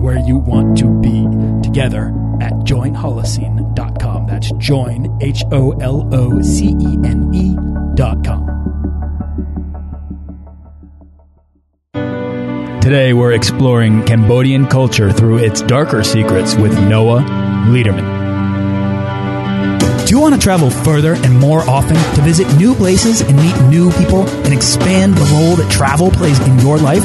and where you want to be together at joinholocene.com. That's join, H O L O C E N E.com. Today, we're exploring Cambodian culture through its darker secrets with Noah Lederman. Do you want to travel further and more often to visit new places and meet new people and expand the role that travel plays in your life?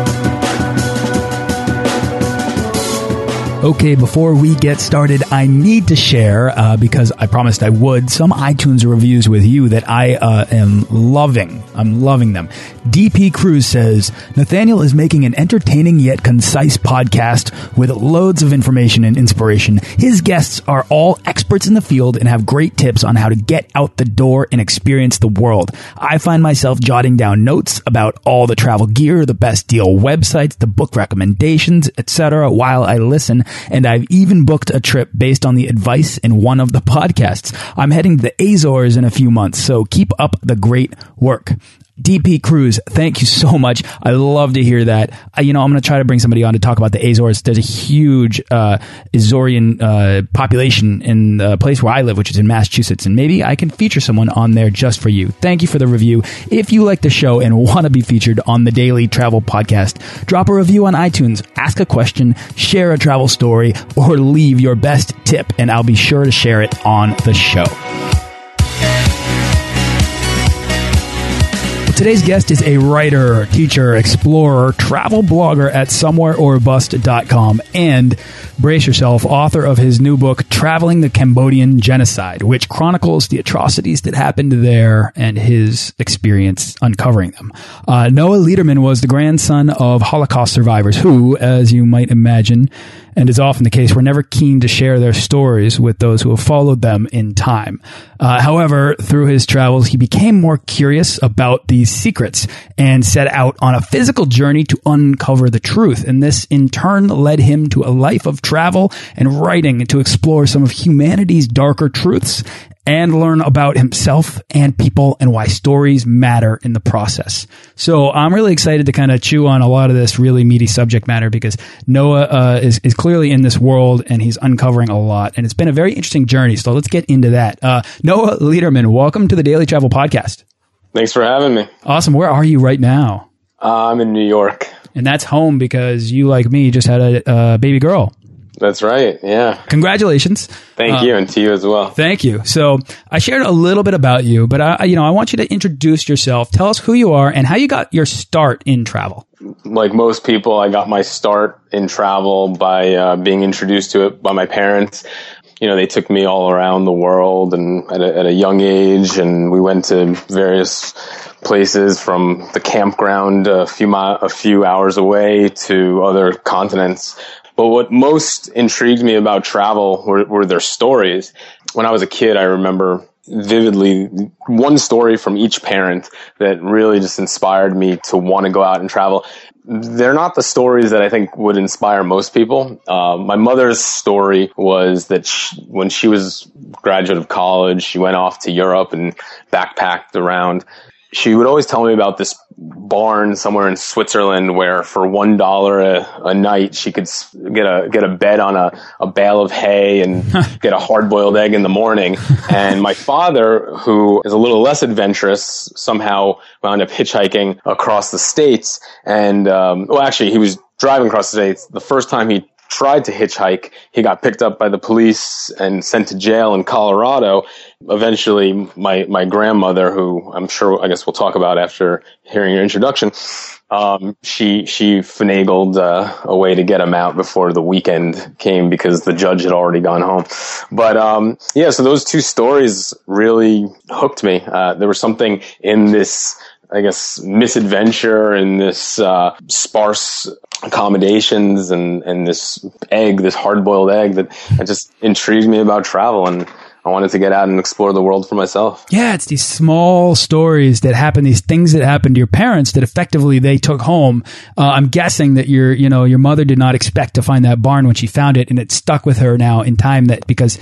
Okay, before we get started, I need to share, uh, because I promised I would, some iTunes reviews with you that I uh, am loving. I'm loving them. DP Cruz says Nathaniel is making an entertaining yet concise podcast with loads of information and inspiration. His guests are all experts in the field and have great tips on how to get out the door and experience the world. I find myself jotting down notes about all the travel gear, the best deal websites, the book recommendations, etc. while I listen and I've even booked a trip based on the advice in one of the podcasts. I'm heading to the Azores in a few months, so keep up the great work. DP Cruz, thank you so much. I love to hear that. Uh, you know, I'm going to try to bring somebody on to talk about the Azores. There's a huge uh, Azorean uh, population in the place where I live, which is in Massachusetts, and maybe I can feature someone on there just for you. Thank you for the review. If you like the show and want to be featured on the Daily Travel Podcast, drop a review on iTunes, ask a question, share a travel story, or leave your best tip, and I'll be sure to share it on the show. Today's guest is a writer, teacher, explorer, travel blogger at somewhereorbust.com and brace yourself, author of his new book, Traveling the Cambodian Genocide, which chronicles the atrocities that happened there and his experience uncovering them. Uh, Noah Lederman was the grandson of Holocaust survivors who, as you might imagine, and is often the case, were never keen to share their stories with those who have followed them in time. Uh, however, through his travels, he became more curious about these secrets and set out on a physical journey to uncover the truth. And this in turn led him to a life of travel and writing to explore some of humanity's darker truths and learn about himself and people and why stories matter in the process. So I'm really excited to kind of chew on a lot of this really meaty subject matter because Noah uh, is, is clearly in this world and he's uncovering a lot. And it's been a very interesting journey. So let's get into that. Uh, Noah Lederman, welcome to the Daily Travel Podcast. Thanks for having me. Awesome. Where are you right now? Uh, I'm in New York. And that's home because you, like me, just had a, a baby girl. That's right. Yeah. Congratulations. Thank uh, you, and to you as well. Thank you. So I shared a little bit about you, but I, you know, I want you to introduce yourself. Tell us who you are and how you got your start in travel. Like most people, I got my start in travel by uh, being introduced to it by my parents. You know, they took me all around the world and at a, at a young age, and we went to various places from the campground a few mi- a few hours away to other continents. But what most intrigued me about travel were, were their stories. When I was a kid, I remember vividly one story from each parent that really just inspired me to want to go out and travel. They're not the stories that I think would inspire most people. Uh, my mother's story was that she, when she was graduate of college, she went off to Europe and backpacked around she would always tell me about this barn somewhere in Switzerland where for one dollar a night she could get a get a bed on a, a bale of hay and get a hard boiled egg in the morning. and my father, who is a little less adventurous, somehow wound up hitchhiking across the states. And um, well, actually, he was driving across the states. The first time he tried to hitchhike, he got picked up by the police and sent to jail in Colorado eventually my, my grandmother, who I'm sure, I guess we'll talk about after hearing your introduction, um, she she finagled uh, a way to get him out before the weekend came because the judge had already gone home. But um, yeah, so those two stories really hooked me. Uh, there was something in this, I guess, misadventure and this uh, sparse accommodations and and this egg, this hard boiled egg that, that just intrigued me about travel and I wanted to get out and explore the world for myself. Yeah, it's these small stories that happen, these things that happen to your parents that effectively they took home. Uh, I'm guessing that your, you know, your mother did not expect to find that barn when she found it, and it stuck with her now in time that because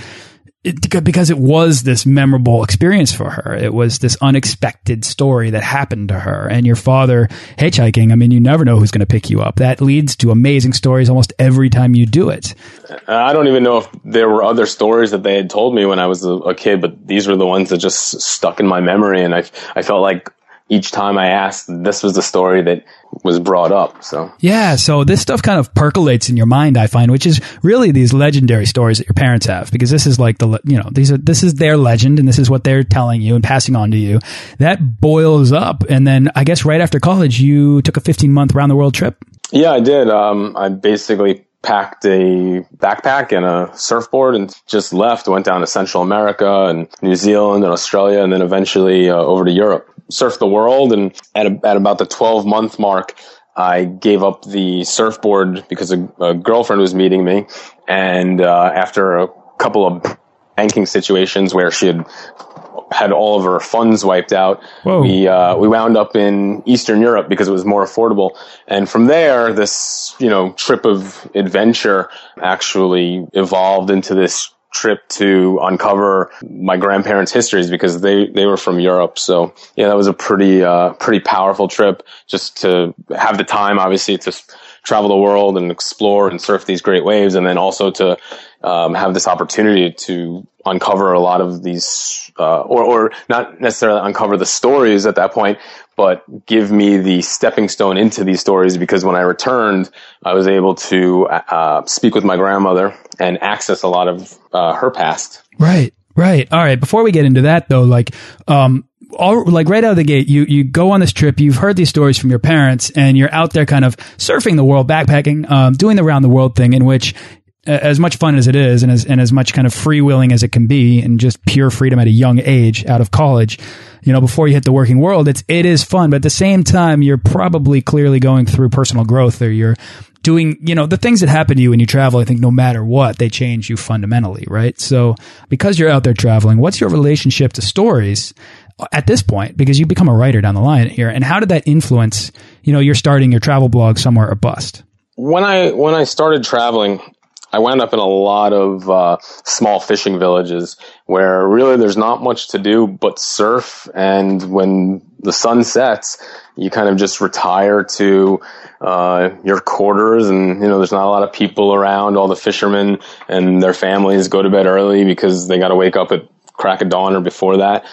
it, because it was this memorable experience for her. It was this unexpected story that happened to her. And your father hitchhiking, I mean, you never know who's going to pick you up. That leads to amazing stories almost every time you do it. Uh, I don't even know if there were other stories that they had told me when I was a, a kid, but these were the ones that just stuck in my memory. And I, I felt like each time I asked, this was the story that was brought up. So yeah, so this stuff kind of percolates in your mind, I find, which is really these legendary stories that your parents have, because this is like the you know these are this is their legend, and this is what they're telling you and passing on to you. That boils up, and then I guess right after college, you took a 15 month round the world trip. Yeah, I did. Um, I basically packed a backpack and a surfboard and just left. Went down to Central America and New Zealand and Australia, and then eventually uh, over to Europe surf the world. And at, a, at about the 12 month mark, I gave up the surfboard because a, a girlfriend was meeting me. And uh, after a couple of banking situations where she had had all of her funds wiped out. Whoa. We uh, we wound up in Eastern Europe because it was more affordable, and from there, this you know trip of adventure actually evolved into this trip to uncover my grandparents' histories because they, they were from Europe. So yeah, that was a pretty, uh, pretty powerful trip just to have the time, obviously, to travel the world and explore and surf these great waves. And then also to, um, have this opportunity to uncover a lot of these, uh, or, or not necessarily uncover the stories at that point, but give me the stepping stone into these stories because when I returned, I was able to uh, speak with my grandmother and access a lot of uh, her past. Right, right. All right. Before we get into that, though, like, um, all like right out of the gate, you you go on this trip. You've heard these stories from your parents, and you're out there kind of surfing the world, backpacking, um, doing the round the world thing, in which as much fun as it is and as, and as much kind of freewheeling as it can be and just pure freedom at a young age out of college, you know, before you hit the working world, it's, it is fun. But at the same time, you're probably clearly going through personal growth or you're doing, you know, the things that happen to you when you travel, I think no matter what, they change you fundamentally, right? So because you're out there traveling, what's your relationship to stories at this point? Because you become a writer down the line here. And how did that influence, you know, you're starting your travel blog somewhere or bust? When I, when I started traveling, I wound up in a lot of uh, small fishing villages where really there's not much to do but surf. And when the sun sets, you kind of just retire to uh, your quarters, and you know there's not a lot of people around. All the fishermen and their families go to bed early because they got to wake up at crack of dawn or before that.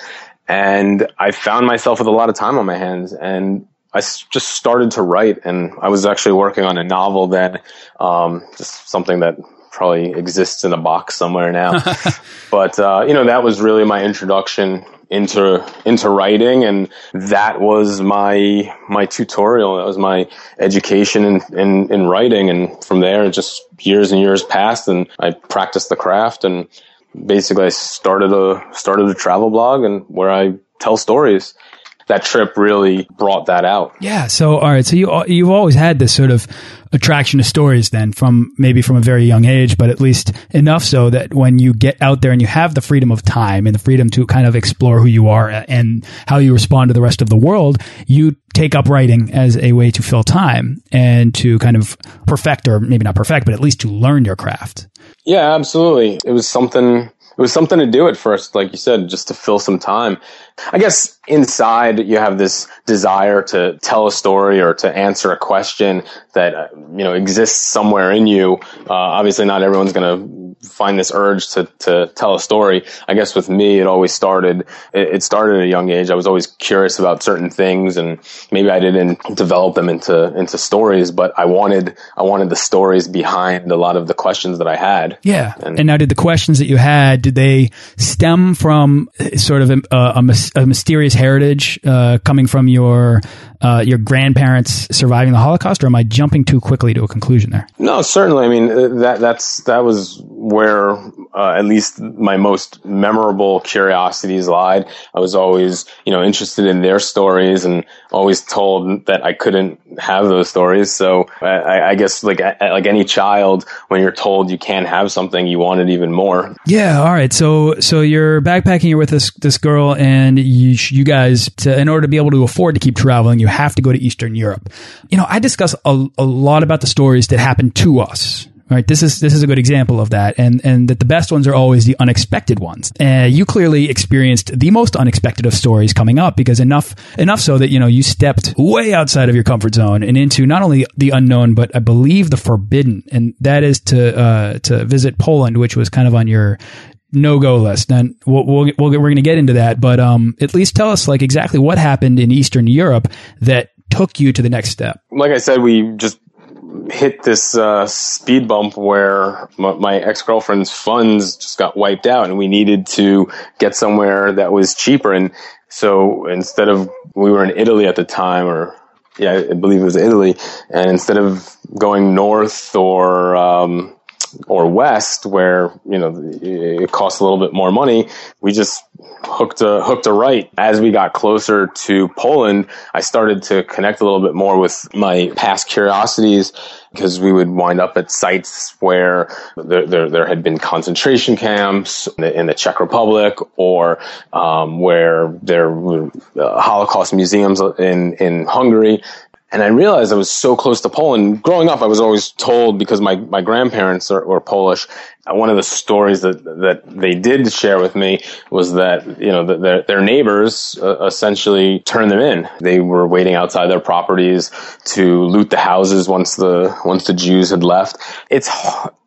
And I found myself with a lot of time on my hands, and I just started to write, and I was actually working on a novel then, um, just something that probably exists in a box somewhere now. but uh, you know, that was really my introduction into into writing, and that was my my tutorial. That was my education in, in, in writing, and from there, just years and years passed, and I practiced the craft, and basically, I started a started a travel blog, and where I tell stories that trip really brought that out. Yeah. So, all right. So you, you've always had this sort of attraction to stories then from maybe from a very young age, but at least enough so that when you get out there and you have the freedom of time and the freedom to kind of explore who you are and how you respond to the rest of the world, you take up writing as a way to fill time and to kind of perfect or maybe not perfect, but at least to learn your craft. Yeah, absolutely. It was something it was something to do at first, like you said, just to fill some time. I guess inside you have this desire to tell a story or to answer a question that, uh, you know, exists somewhere in you. Uh, obviously not everyone's going to find this urge to, to tell a story. I guess with me, it always started, it, it, started at a young age. I was always curious about certain things and maybe I didn't develop them into, into stories, but I wanted, I wanted the stories behind a lot of the questions that I had. Yeah. And, and now did the questions that you had, did they stem from sort of a, a, a mysterious heritage uh, coming from your uh, your grandparents surviving the Holocaust, or am I jumping too quickly to a conclusion there? No, certainly. I mean, uh, that that's that was where uh, at least my most memorable curiosities lied. I was always, you know, interested in their stories and always told that I couldn't have those stories. So I, I guess like like any child, when you're told you can't have something, you want it even more. Yeah. All right. Right, so so you're backpacking. You're with this this girl, and you you guys, to, in order to be able to afford to keep traveling, you have to go to Eastern Europe. You know, I discuss a, a lot about the stories that happen to us right? This is this is a good example of that, and and that the best ones are always the unexpected ones. Uh, you clearly experienced the most unexpected of stories coming up because enough enough so that you know you stepped way outside of your comfort zone and into not only the unknown but I believe the forbidden, and that is to uh, to visit Poland, which was kind of on your no go list. And we'll, we'll, we we are going to get into that, but um, at least tell us like exactly what happened in Eastern Europe that took you to the next step. Like I said, we just hit this uh, speed bump where my ex girlfriend's funds just got wiped out, and we needed to get somewhere that was cheaper. And so instead of we were in Italy at the time, or yeah, I believe it was Italy, and instead of going north or um, or west where you know it costs a little bit more money we just hooked a hooked a right as we got closer to poland i started to connect a little bit more with my past curiosities because we would wind up at sites where there, there, there had been concentration camps in the, in the Czech Republic or um, where there were uh, Holocaust museums in, in Hungary. And I realized I was so close to Poland. Growing up, I was always told because my, my grandparents are, were Polish. Uh, one of the stories that, that they did share with me was that, you know, the, their, their neighbors uh, essentially turned them in. They were waiting outside their properties to loot the houses once the, once the Jews had left. It's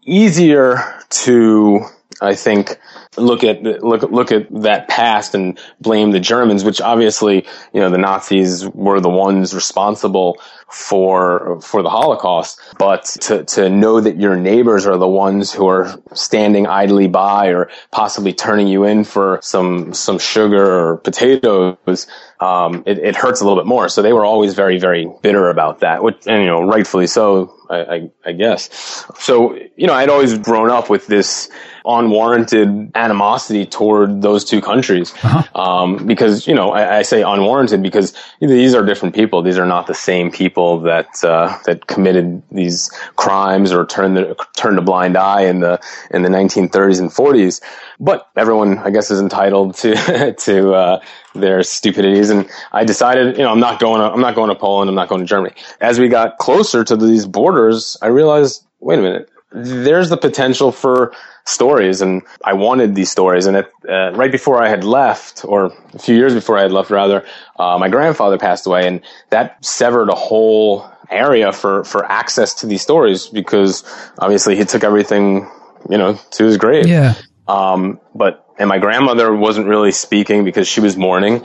easier to, I think, look at look look at that past and blame the Germans, which obviously you know the Nazis were the ones responsible for for the Holocaust. But to to know that your neighbors are the ones who are standing idly by or possibly turning you in for some some sugar or potatoes, um, it, it hurts a little bit more. So they were always very very bitter about that, which and you know rightfully so, I, I, I guess. So you know I'd always grown up with this unwarranted animosity toward those two countries. Uh-huh. Um, because, you know, I, I, say unwarranted because these are different people. These are not the same people that, uh, that committed these crimes or turned the, turned a blind eye in the, in the 1930s and 40s. But everyone, I guess, is entitled to, to, uh, their stupidities. And I decided, you know, I'm not going to, I'm not going to Poland. I'm not going to Germany. As we got closer to these borders, I realized, wait a minute, there's the potential for stories and I wanted these stories. And it, uh, right before I had left, or a few years before I had left rather, uh, my grandfather passed away and that severed a whole area for, for access to these stories because obviously he took everything, you know, to his grave. Yeah. Um, but, and my grandmother wasn't really speaking because she was mourning.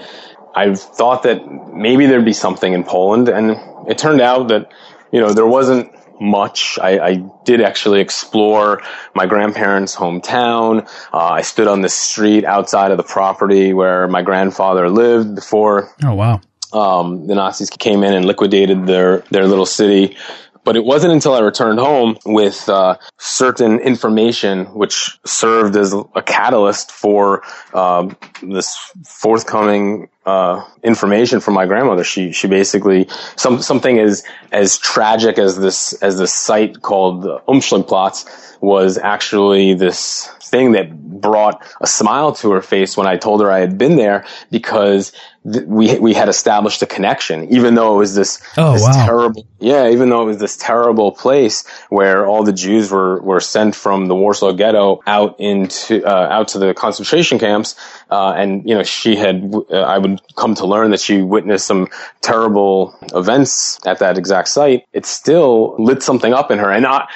I thought that maybe there'd be something in Poland and it turned out that, you know, there wasn't much. I, I, did actually explore my grandparents' hometown. Uh, I stood on the street outside of the property where my grandfather lived before. Oh wow! Um, the Nazis came in and liquidated their their little city. But it wasn't until I returned home with uh, certain information, which served as a catalyst for uh, this forthcoming uh, information from my grandmother. She she basically some something as as tragic as this as this site called Umschlagplatz was actually this thing that brought a smile to her face when I told her I had been there because we we had established a connection, even though it was this, oh, this wow. terrible, yeah, even though it was this terrible place where all the Jews were were sent from the Warsaw Ghetto out into uh, out to the concentration camps, uh, and you know she had, uh, I would come to learn that she witnessed some terrible events at that exact site. It still lit something up in her, and I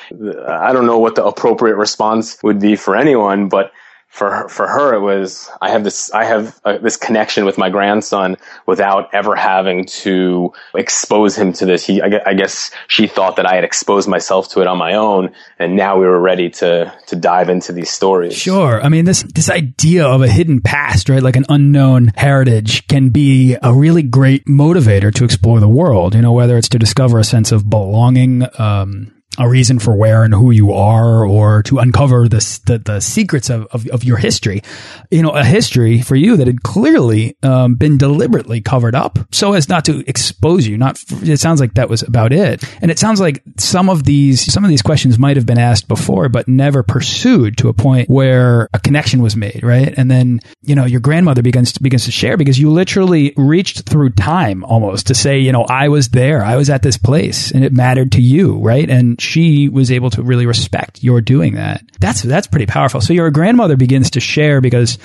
I don't know what the appropriate response would be for anyone, but for her, for her it was I have this I have uh, this connection with my grandson without ever having to expose him to this. He I, I, guess she thought that I had exposed myself to it on my own, and now we were ready to to dive into these stories. Sure, I mean this this idea of a hidden past, right, like an unknown heritage, can be a really great motivator to explore the world. You know, whether it's to discover a sense of belonging. Um, a reason for where and who you are or to uncover the, the, the secrets of, of, of, your history. You know, a history for you that had clearly um, been deliberately covered up so as not to expose you. Not, it sounds like that was about it. And it sounds like some of these, some of these questions might have been asked before, but never pursued to a point where a connection was made, right? And then, you know, your grandmother begins to, begins to share because you literally reached through time almost to say, you know, I was there, I was at this place and it mattered to you, right? And she was able to really respect your doing that. That's that's pretty powerful. So your grandmother begins to share because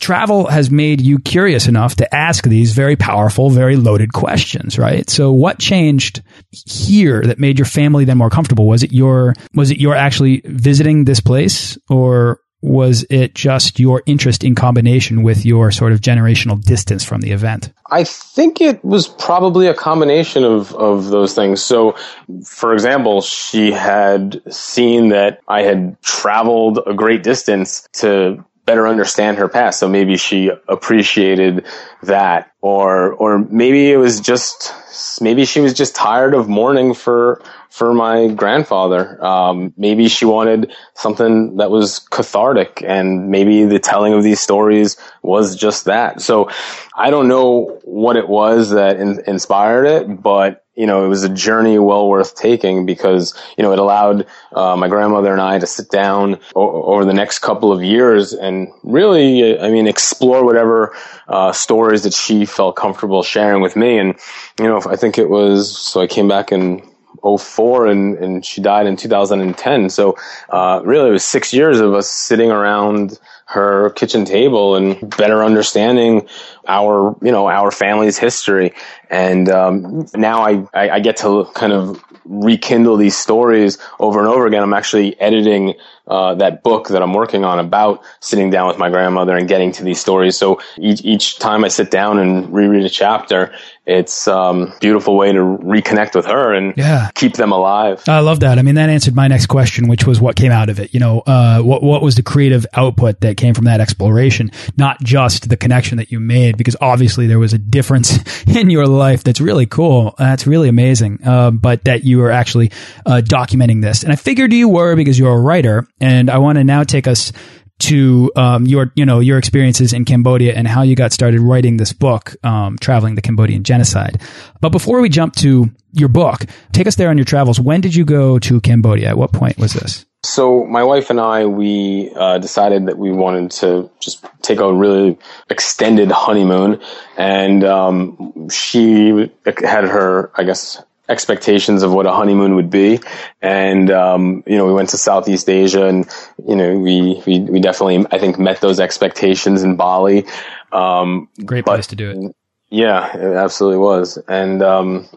travel has made you curious enough to ask these very powerful, very loaded questions, right? So what changed here that made your family then more comfortable? Was it your was it your actually visiting this place or was it just your interest in combination with your sort of generational distance from the event? I think it was probably a combination of, of those things. So, for example, she had seen that I had traveled a great distance to better understand her past. So maybe she appreciated that or, or maybe it was just, maybe she was just tired of mourning for, for my grandfather. Um, maybe she wanted something that was cathartic and maybe the telling of these stories was just that. So I don't know what it was that in, inspired it, but you know, it was a journey well worth taking because, you know, it allowed uh, my grandmother and I to sit down o- over the next couple of years and really, I mean, explore whatever uh, stories that she felt comfortable sharing with me. And, you know, I think it was, so I came back in 04 and, and she died in 2010. So, uh, really it was six years of us sitting around her kitchen table and better understanding our, you know, our family's history. And, um, now I, I, I get to kind of rekindle these stories over and over again. I'm actually editing uh, that book that I'm working on about sitting down with my grandmother and getting to these stories. So each, each time I sit down and reread a chapter, it's um, beautiful way to reconnect with her and yeah. keep them alive. I love that. I mean, that answered my next question, which was what came out of it. You know, uh, what what was the creative output that came from that exploration? Not just the connection that you made, because obviously there was a difference in your life that's really cool. That's really amazing. Uh, but that you were actually uh, documenting this, and I figured you were because you're a writer. And I want to now take us to um, your you know your experiences in Cambodia and how you got started writing this book, um, traveling the Cambodian genocide. But before we jump to your book, take us there on your travels. When did you go to Cambodia? At what point was this? So my wife and I, we uh, decided that we wanted to just take a really extended honeymoon, and um, she had her, I guess, expectations of what a honeymoon would be. And, um, you know, we went to Southeast Asia and, you know, we, we, we definitely, I think, met those expectations in Bali. Um, Great but, place to do it. Yeah, it absolutely was. And, um,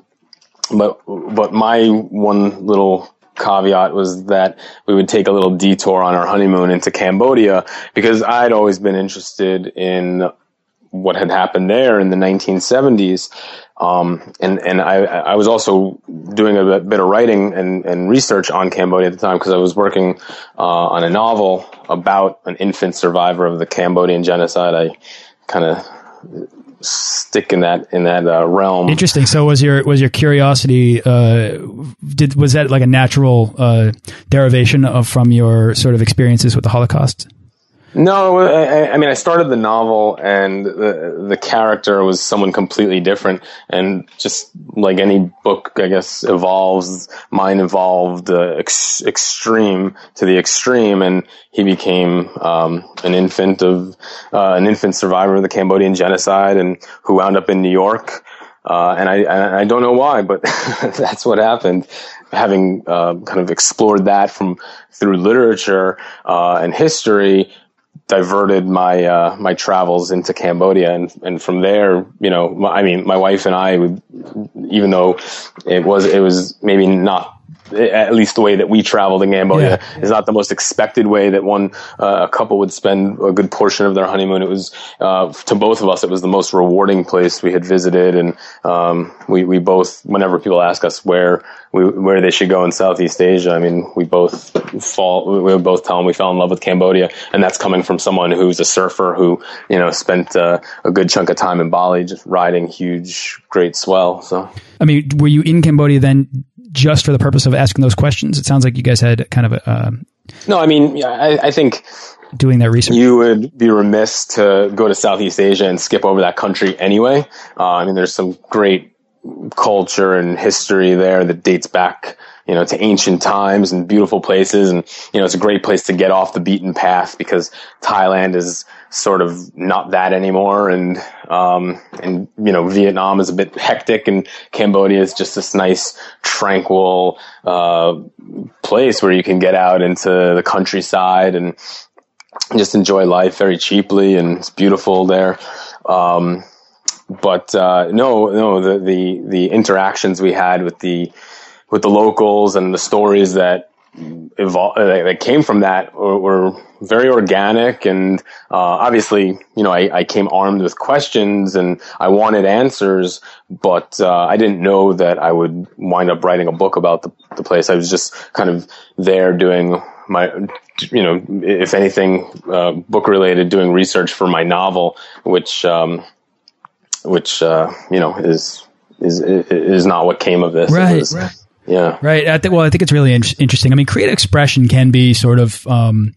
but, but my one little caveat was that we would take a little detour on our honeymoon into Cambodia because I'd always been interested in what had happened there in the 1970s. Um, and, and I, I was also doing a bit of writing and, and research on Cambodia at the time because I was working, uh, on a novel about an infant survivor of the Cambodian genocide. I kind of stick in that, in that, uh, realm. Interesting. So was your, was your curiosity, uh, did, was that like a natural, uh, derivation of, from your sort of experiences with the Holocaust? No, I, I, mean, I started the novel and the, the character was someone completely different. And just like any book, I guess, evolves, mine evolved uh, ex extreme to the extreme. And he became um, an infant of, uh, an infant survivor of the Cambodian genocide and who wound up in New York. Uh, and I, I don't know why, but that's what happened. Having uh, kind of explored that from through literature uh, and history, diverted my uh, my travels into Cambodia, and and from there, you know, I mean, my wife and I, would, even though it was it was maybe not at least the way that we traveled in Cambodia yeah. is not the most expected way that one uh, a couple would spend a good portion of their honeymoon. It was uh, to both of us, it was the most rewarding place we had visited, and um, we we both whenever people ask us where we, where they should go in Southeast Asia, I mean we both fall we both tell them we fell in love with Cambodia, and that's coming from someone who's a surfer who you know spent uh, a good chunk of time in Bali just riding huge great swell. So I mean, were you in Cambodia then? Just for the purpose of asking those questions? It sounds like you guys had kind of a. Uh, no, I mean, yeah, I, I, think doing that research, you would be remiss to go to Southeast Asia and skip over that country anyway. Uh, I mean, there's some great culture and history there that dates back you know, to ancient times and beautiful places. And, you know, it's a great place to get off the beaten path because Thailand is sort of not that anymore. And, um, and, you know, Vietnam is a bit hectic and Cambodia is just this nice, tranquil, uh, place where you can get out into the countryside and just enjoy life very cheaply. And it's beautiful there. Um, but, uh, no, no, the, the, the interactions we had with the, with the locals and the stories that evolved uh, that came from that were, were very organic and uh, obviously you know I, I, came armed with questions and I wanted answers but uh, I didn't know that I would wind up writing a book about the, the place. I was just kind of there doing my you know if anything uh, book related doing research for my novel which um, which uh, you know is is is not what came of this. Right, was, right yeah. Right. I think, well, I think it's really in interesting. I mean, creative expression can be sort of, um,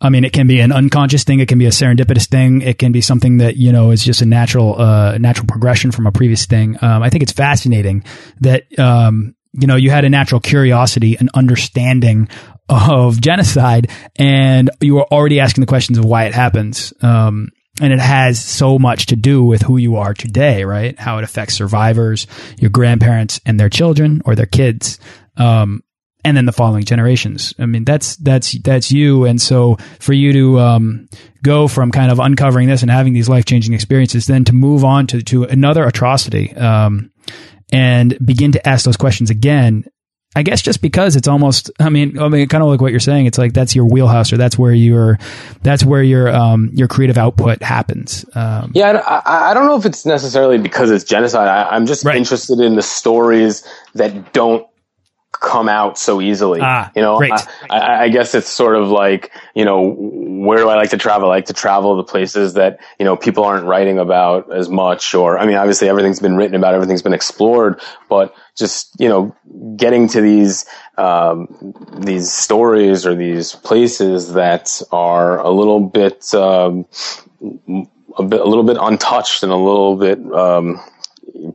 I mean, it can be an unconscious thing. It can be a serendipitous thing. It can be something that, you know, is just a natural, uh, natural progression from a previous thing. Um, I think it's fascinating that, um, you know, you had a natural curiosity and understanding of genocide and you were already asking the questions of why it happens. Um, and it has so much to do with who you are today, right? How it affects survivors, your grandparents and their children or their kids. Um, and then the following generations. I mean, that's, that's, that's you. And so for you to, um, go from kind of uncovering this and having these life changing experiences, then to move on to, to another atrocity, um, and begin to ask those questions again I guess just because it's almost, I mean, I mean, kind of like what you're saying. It's like that's your wheelhouse, or that's where your, that's where your, um, your creative output happens. Um, yeah, I, I, don't know if it's necessarily because it's genocide. I, am just right. interested in the stories that don't come out so easily. Ah, you know, I, I, I, guess it's sort of like, you know, where do I like to travel? I like to travel the places that, you know, people aren't writing about as much or, I mean, obviously everything's been written about, everything's been explored, but just, you know, getting to these, um, these stories or these places that are a little bit, um, a bit, a little bit untouched and a little bit, um,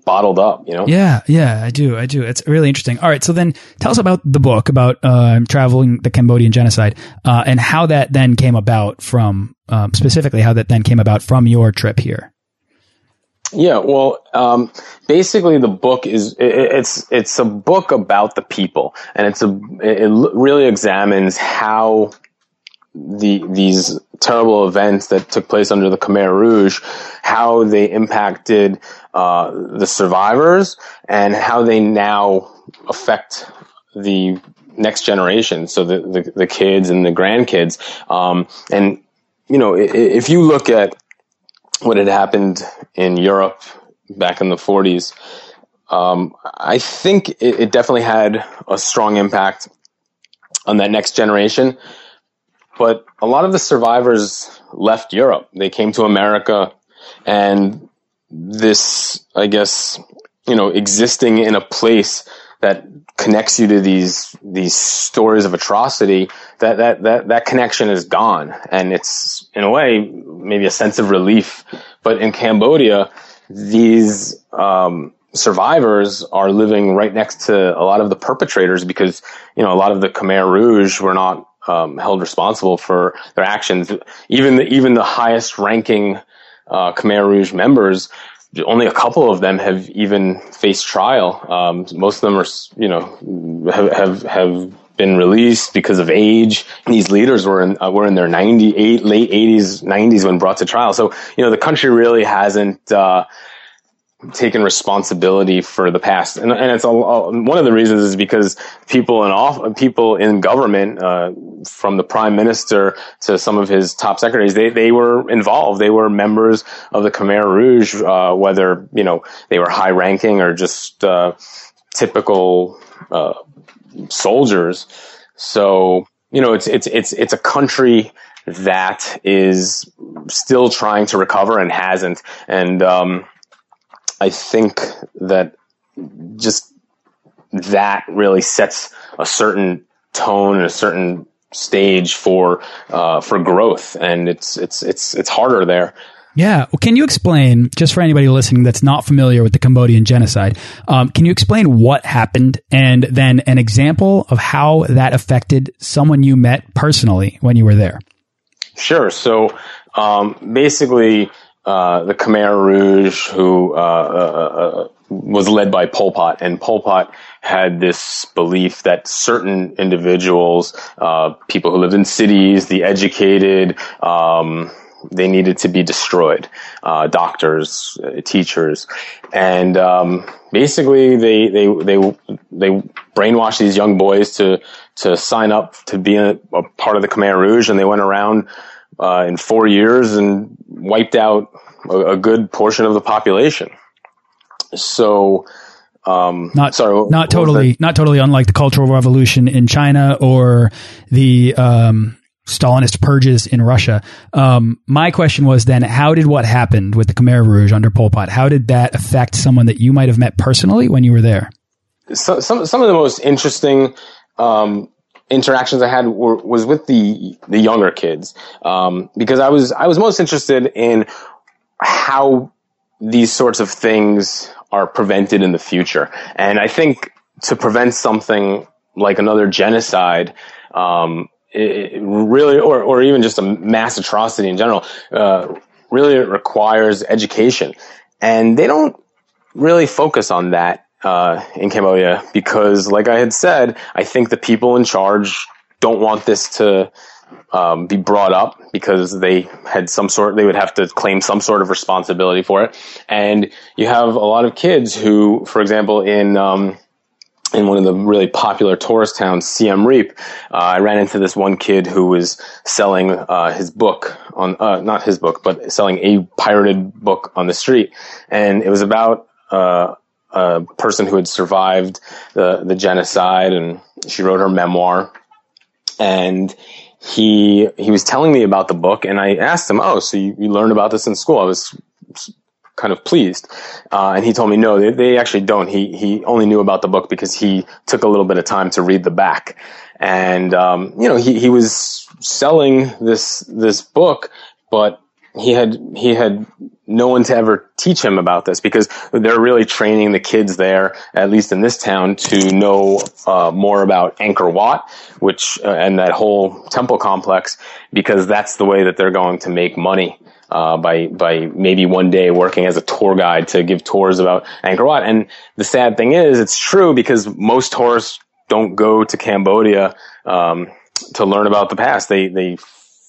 bottled up, you know? Yeah, yeah, I do. I do. It's really interesting. All right. So then tell us about the book about uh, traveling the Cambodian genocide uh, and how that then came about from, um, specifically, how that then came about from your trip here. Yeah, well, um, basically, the book is it, it's it's a book about the people, and it's a it really examines how the these terrible events that took place under the Khmer Rouge, how they impacted uh, the survivors and how they now affect the next generation, so the the, the kids and the grandkids. Um, and you know, if you look at what had happened in Europe back in the 40s, um, I think it, it definitely had a strong impact on that next generation but a lot of the survivors left Europe. They came to America and this, I guess, you know, existing in a place that connects you to these these stories of atrocity that that that that connection is gone and it's in a way maybe a sense of relief but in Cambodia these um, survivors are living right next to a lot of the perpetrators because you know a lot of the Khmer Rouge were not um, held responsible for their actions. Even the, even the highest ranking uh, Khmer Rouge members, only a couple of them have even faced trial. Um, most of them are, you know, have, have, have been released because of age. These leaders were in uh, were in their 98 late 80s 90s when brought to trial. So you know the country really hasn't uh, taken responsibility for the past, and, and it's a, a, one of the reasons is because people in off people in government, uh, from the prime minister to some of his top secretaries, they they were involved. They were members of the Khmer Rouge, uh, whether you know they were high ranking or just uh, typical uh, soldiers. So you know, it's it's it's it's a country that is still trying to recover and hasn't, and um, I think that just that really sets a certain tone and a certain stage for uh, for growth, and it's it's it's it's harder there. Yeah. Well, can you explain, just for anybody listening that's not familiar with the Cambodian genocide, um, can you explain what happened and then an example of how that affected someone you met personally when you were there? Sure. So um, basically, uh, the Khmer Rouge, who uh, uh, uh, was led by Pol Pot, and Pol Pot had this belief that certain individuals, uh, people who lived in cities, the educated, um, they needed to be destroyed. Uh, doctors, teachers, and um, basically they they they they brainwashed these young boys to to sign up to be a, a part of the Khmer Rouge, and they went around uh, in four years and wiped out a, a, good portion of the population. So, um, not sorry, not totally, not totally unlike the Cultural Revolution in China or the um, Stalinist purges in Russia. Um, my question was then, how did what happened with the Khmer Rouge under Pol Pot? How did that affect someone that you might have met personally when you were there? So, some some of the most interesting um, interactions I had were, was with the the younger kids um, because I was I was most interested in how these sorts of things are prevented in the future, and I think to prevent something like another genocide. Um, really, or, or even just a mass atrocity in general, uh, really requires education. And they don't really focus on that uh, in Cambodia because, like I had said, I think the people in charge don't want this to um, be brought up because they had some sort, they would have to claim some sort of responsibility for it. And you have a lot of kids who, for example, in um, in one of the really popular tourist towns, Siem Reap, uh, I ran into this one kid who was selling uh, his book on, uh, not his book, but selling a pirated book on the street, and it was about uh, a person who had survived the the genocide, and she wrote her memoir, and he he was telling me about the book, and I asked him, "Oh, so you, you learned about this in school?" I was kind of pleased, uh, and he told me no, they, they actually don't. He he only knew about the book because he took a little bit of time to read the back, and um, you know he he was selling this this book, but he had he had no one to ever teach him about this because they're really training the kids there, at least in this town, to know uh, more about Angkor Wat, which uh, and that whole temple complex, because that's the way that they're going to make money. Uh, by by maybe one day working as a tour guide to give tours about Angkor Wat, and the sad thing is, it's true because most tourists don't go to Cambodia um, to learn about the past. They they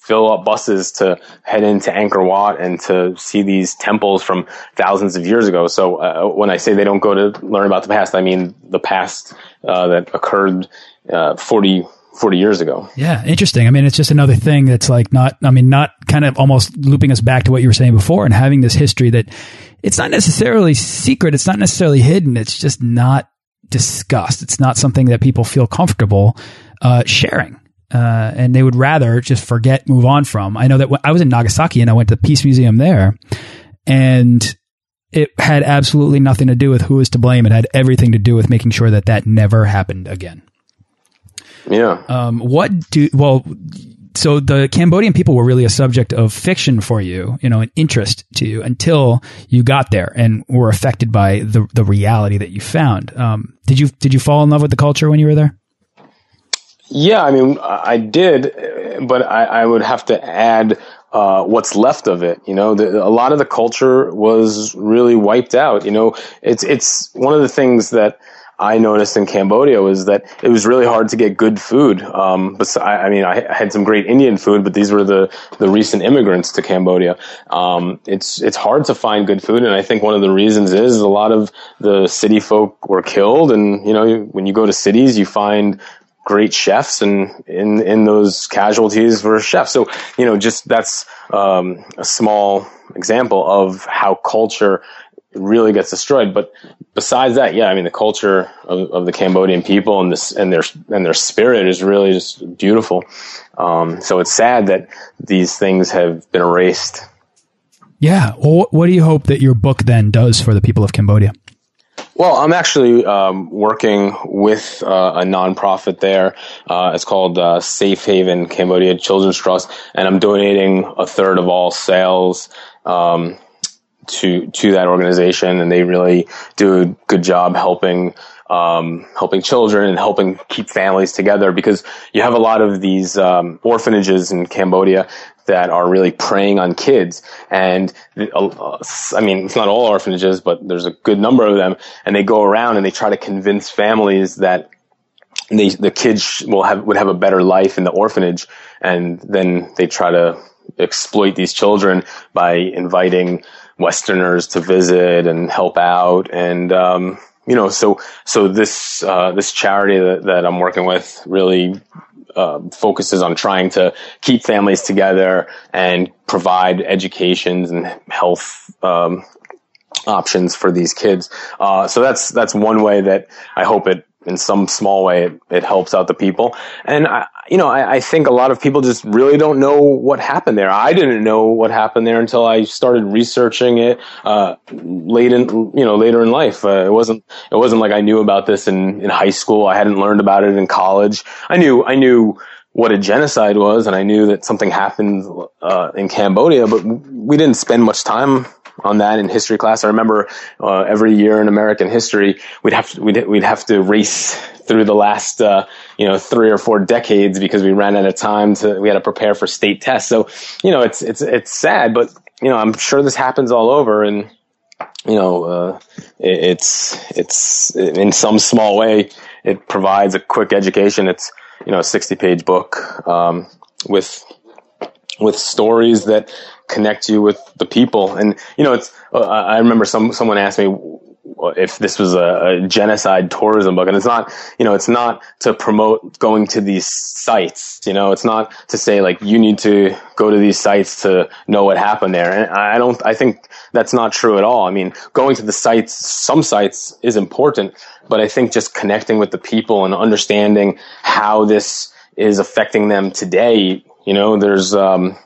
fill up buses to head into Angkor Wat and to see these temples from thousands of years ago. So uh, when I say they don't go to learn about the past, I mean the past uh, that occurred uh, 40, 40 years ago. Yeah, interesting. I mean, it's just another thing that's like not, I mean, not kind of almost looping us back to what you were saying before and having this history that it's not necessarily secret. It's not necessarily hidden. It's just not discussed. It's not something that people feel comfortable uh, sharing uh, and they would rather just forget, move on from. I know that I was in Nagasaki and I went to the Peace Museum there, and it had absolutely nothing to do with who was to blame. It had everything to do with making sure that that never happened again. Yeah. Um, what do well? So the Cambodian people were really a subject of fiction for you, you know, an interest to you until you got there and were affected by the the reality that you found. Um, did you did you fall in love with the culture when you were there? Yeah, I mean, I did, but I, I would have to add uh, what's left of it. You know, the, a lot of the culture was really wiped out. You know, it's it's one of the things that I noticed in Cambodia was that it was really hard to get good food. Um, but I, I mean, I had some great Indian food, but these were the, the recent immigrants to Cambodia. Um, it's, it's hard to find good food. And I think one of the reasons is a lot of the city folk were killed. And, you know, when you go to cities, you find great chefs and in, in those casualties were chefs. So, you know, just that's, um, a small example of how culture really gets destroyed. But besides that, yeah, I mean, the culture of, of the Cambodian people and this, and their, and their spirit is really just beautiful. Um, so it's sad that these things have been erased. Yeah. Well, what do you hope that your book then does for the people of Cambodia? Well, I'm actually um, working with uh, a nonprofit there. Uh, it's called uh, Safe Haven Cambodia Children's Trust, and I'm donating a third of all sales um, to to that organization, and they really do a good job helping um, helping children and helping keep families together because you have a lot of these um, orphanages in Cambodia that are really preying on kids. And uh, I mean, it's not all orphanages, but there's a good number of them, and they go around and they try to convince families that they, the kids will have would have a better life in the orphanage, and then they try to exploit these children by inviting Westerners to visit and help out. And, um, you know, so, so this, uh, this charity that, that I'm working with really, uh, focuses on trying to keep families together and provide educations and health, um, options for these kids. Uh, so that's, that's one way that I hope it in some small way it, it helps out the people. And I, you know, I, I, think a lot of people just really don't know what happened there. I didn't know what happened there until I started researching it, uh, late in, you know, later in life. Uh, it wasn't, it wasn't like I knew about this in, in high school. I hadn't learned about it in college. I knew, I knew what a genocide was and I knew that something happened, uh, in Cambodia, but we didn't spend much time on that in history class. I remember uh, every year in American history, we'd have to, we'd, we'd have to race through the last uh, you know three or four decades because we ran out of time to we had to prepare for state tests. So you know it's it's it's sad, but you know I'm sure this happens all over and. You know, uh, it, it's it's in some small way it provides a quick education. It's you know a sixty page book um, with with stories that connect you with the people. And, you know, it's, uh, I remember some, someone asked me if this was a, a, genocide tourism book. And it's not, you know, it's not to promote going to these sites. You know, it's not to say like you need to go to these sites to know what happened there. And I don't, I think that's not true at all. I mean, going to the sites, some sites is important, but I think just connecting with the people and understanding how this is affecting them today. You know, there's, um,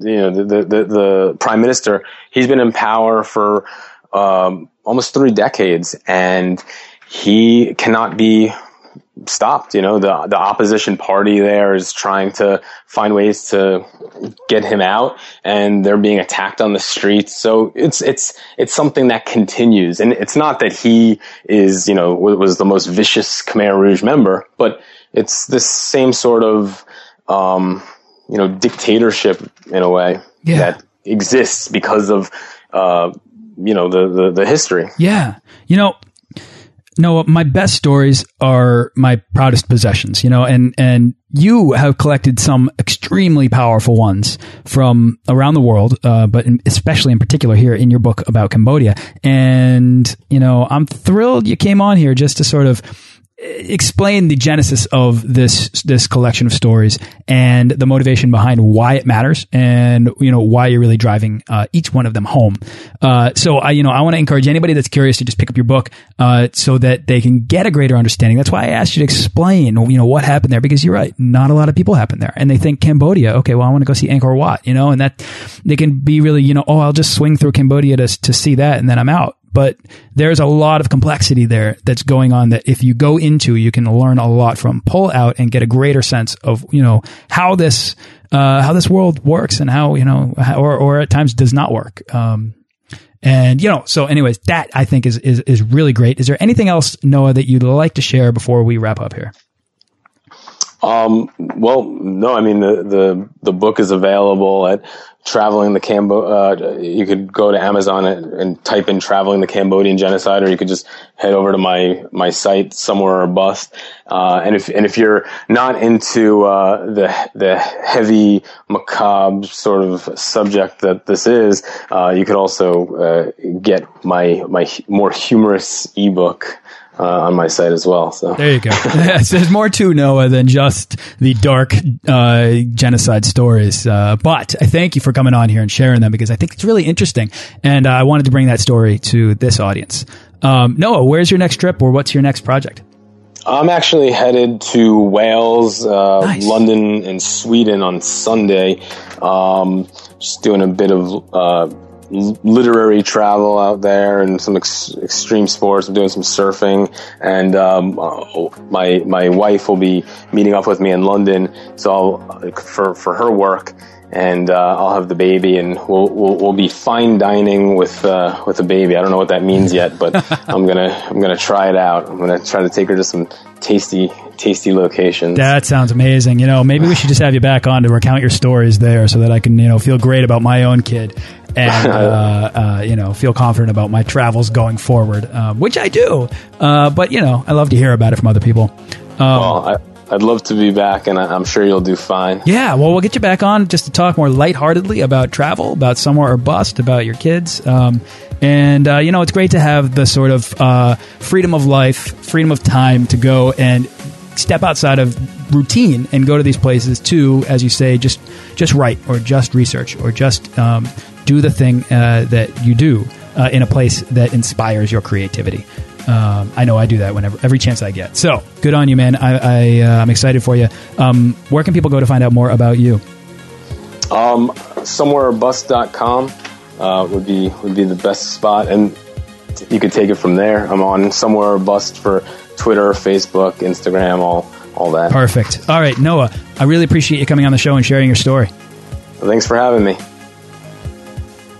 you know, the, the, the, prime minister, he's been in power for, um, almost three decades and he cannot be stopped. You know, the, the opposition party there is trying to find ways to get him out and they're being attacked on the streets. So it's, it's, it's something that continues. And it's not that he is, you know, was the most vicious Khmer Rouge member, but it's this same sort of, um, you know, dictatorship in a way yeah. that exists because of, uh, you know, the, the, the history. Yeah. You know, no, my best stories are my proudest possessions, you know, and, and you have collected some extremely powerful ones from around the world, uh, but in, especially in particular here in your book about Cambodia. And, you know, I'm thrilled you came on here just to sort of, explain the genesis of this this collection of stories and the motivation behind why it matters and you know why you're really driving uh, each one of them home. Uh, so I you know I want to encourage anybody that's curious to just pick up your book uh, so that they can get a greater understanding. That's why I asked you to explain you know what happened there because you're right, not a lot of people happen there, and they think Cambodia. Okay, well I want to go see Angkor Wat, you know, and that they can be really you know oh I'll just swing through Cambodia to to see that and then I'm out but there's a lot of complexity there that's going on that if you go into, you can learn a lot from, pull out and get a greater sense of, you know, how this, uh, how this world works and how, you know, how, or, or at times does not work. Um, and you know, so anyways, that I think is, is, is really great. Is there anything else, Noah, that you'd like to share before we wrap up here? Um, well, no, I mean the, the the book is available at traveling the Cambo. Uh, you could go to Amazon and, and, type in "traveling the Cambodian genocide," or you could just head over to my my site somewhere or bust. Uh, and if and if you're not into uh, the the heavy macabre sort of subject that this is, uh, you could also uh, get my my more humorous ebook uh, on my site as well. So there you go. There's more to Noah than just the dark uh, genocide stories. Uh, but I thank you for coming on here and sharing them because I think it's really interesting, and uh, I wanted to bring that story to this audience. Um, Noah, where's your next trip, or what's your next project? I'm actually headed to Wales, uh, nice. London, and Sweden on Sunday. Um, just doing a bit of uh, literary travel out there and some ex extreme sports. I'm doing some surfing, and um, uh, my my wife will be meeting up with me in London. So I'll, for for her work, and uh, I'll have the baby, and we'll we'll, we'll be fine dining with uh, with the baby. I don't know what that means yet, but I'm gonna I'm gonna try it out. I'm gonna try to take her to some tasty tasty locations. That sounds amazing. You know, maybe we should just have you back on to recount your stories there, so that I can you know feel great about my own kid and uh, uh, you know feel confident about my travels going forward, um, which I do. Uh, but you know, I love to hear about it from other people. Um, well, I, I'd love to be back, and I'm sure you'll do fine. Yeah, well, we'll get you back on just to talk more lightheartedly about travel, about somewhere or bust, about your kids. Um, and, uh, you know, it's great to have the sort of uh, freedom of life, freedom of time to go and step outside of routine and go to these places to, as you say, just just write or just research or just um, do the thing uh, that you do uh, in a place that inspires your creativity. Um, I know I do that whenever every chance I get. So good on you, man. I, I am uh, excited for you. Um, where can people go to find out more about you? Um, somewhereorbust.com uh, would be would be the best spot, and you could take it from there. I'm on somewhere bust for Twitter, Facebook, Instagram, all all that. Perfect. All right, Noah, I really appreciate you coming on the show and sharing your story. Well, thanks for having me.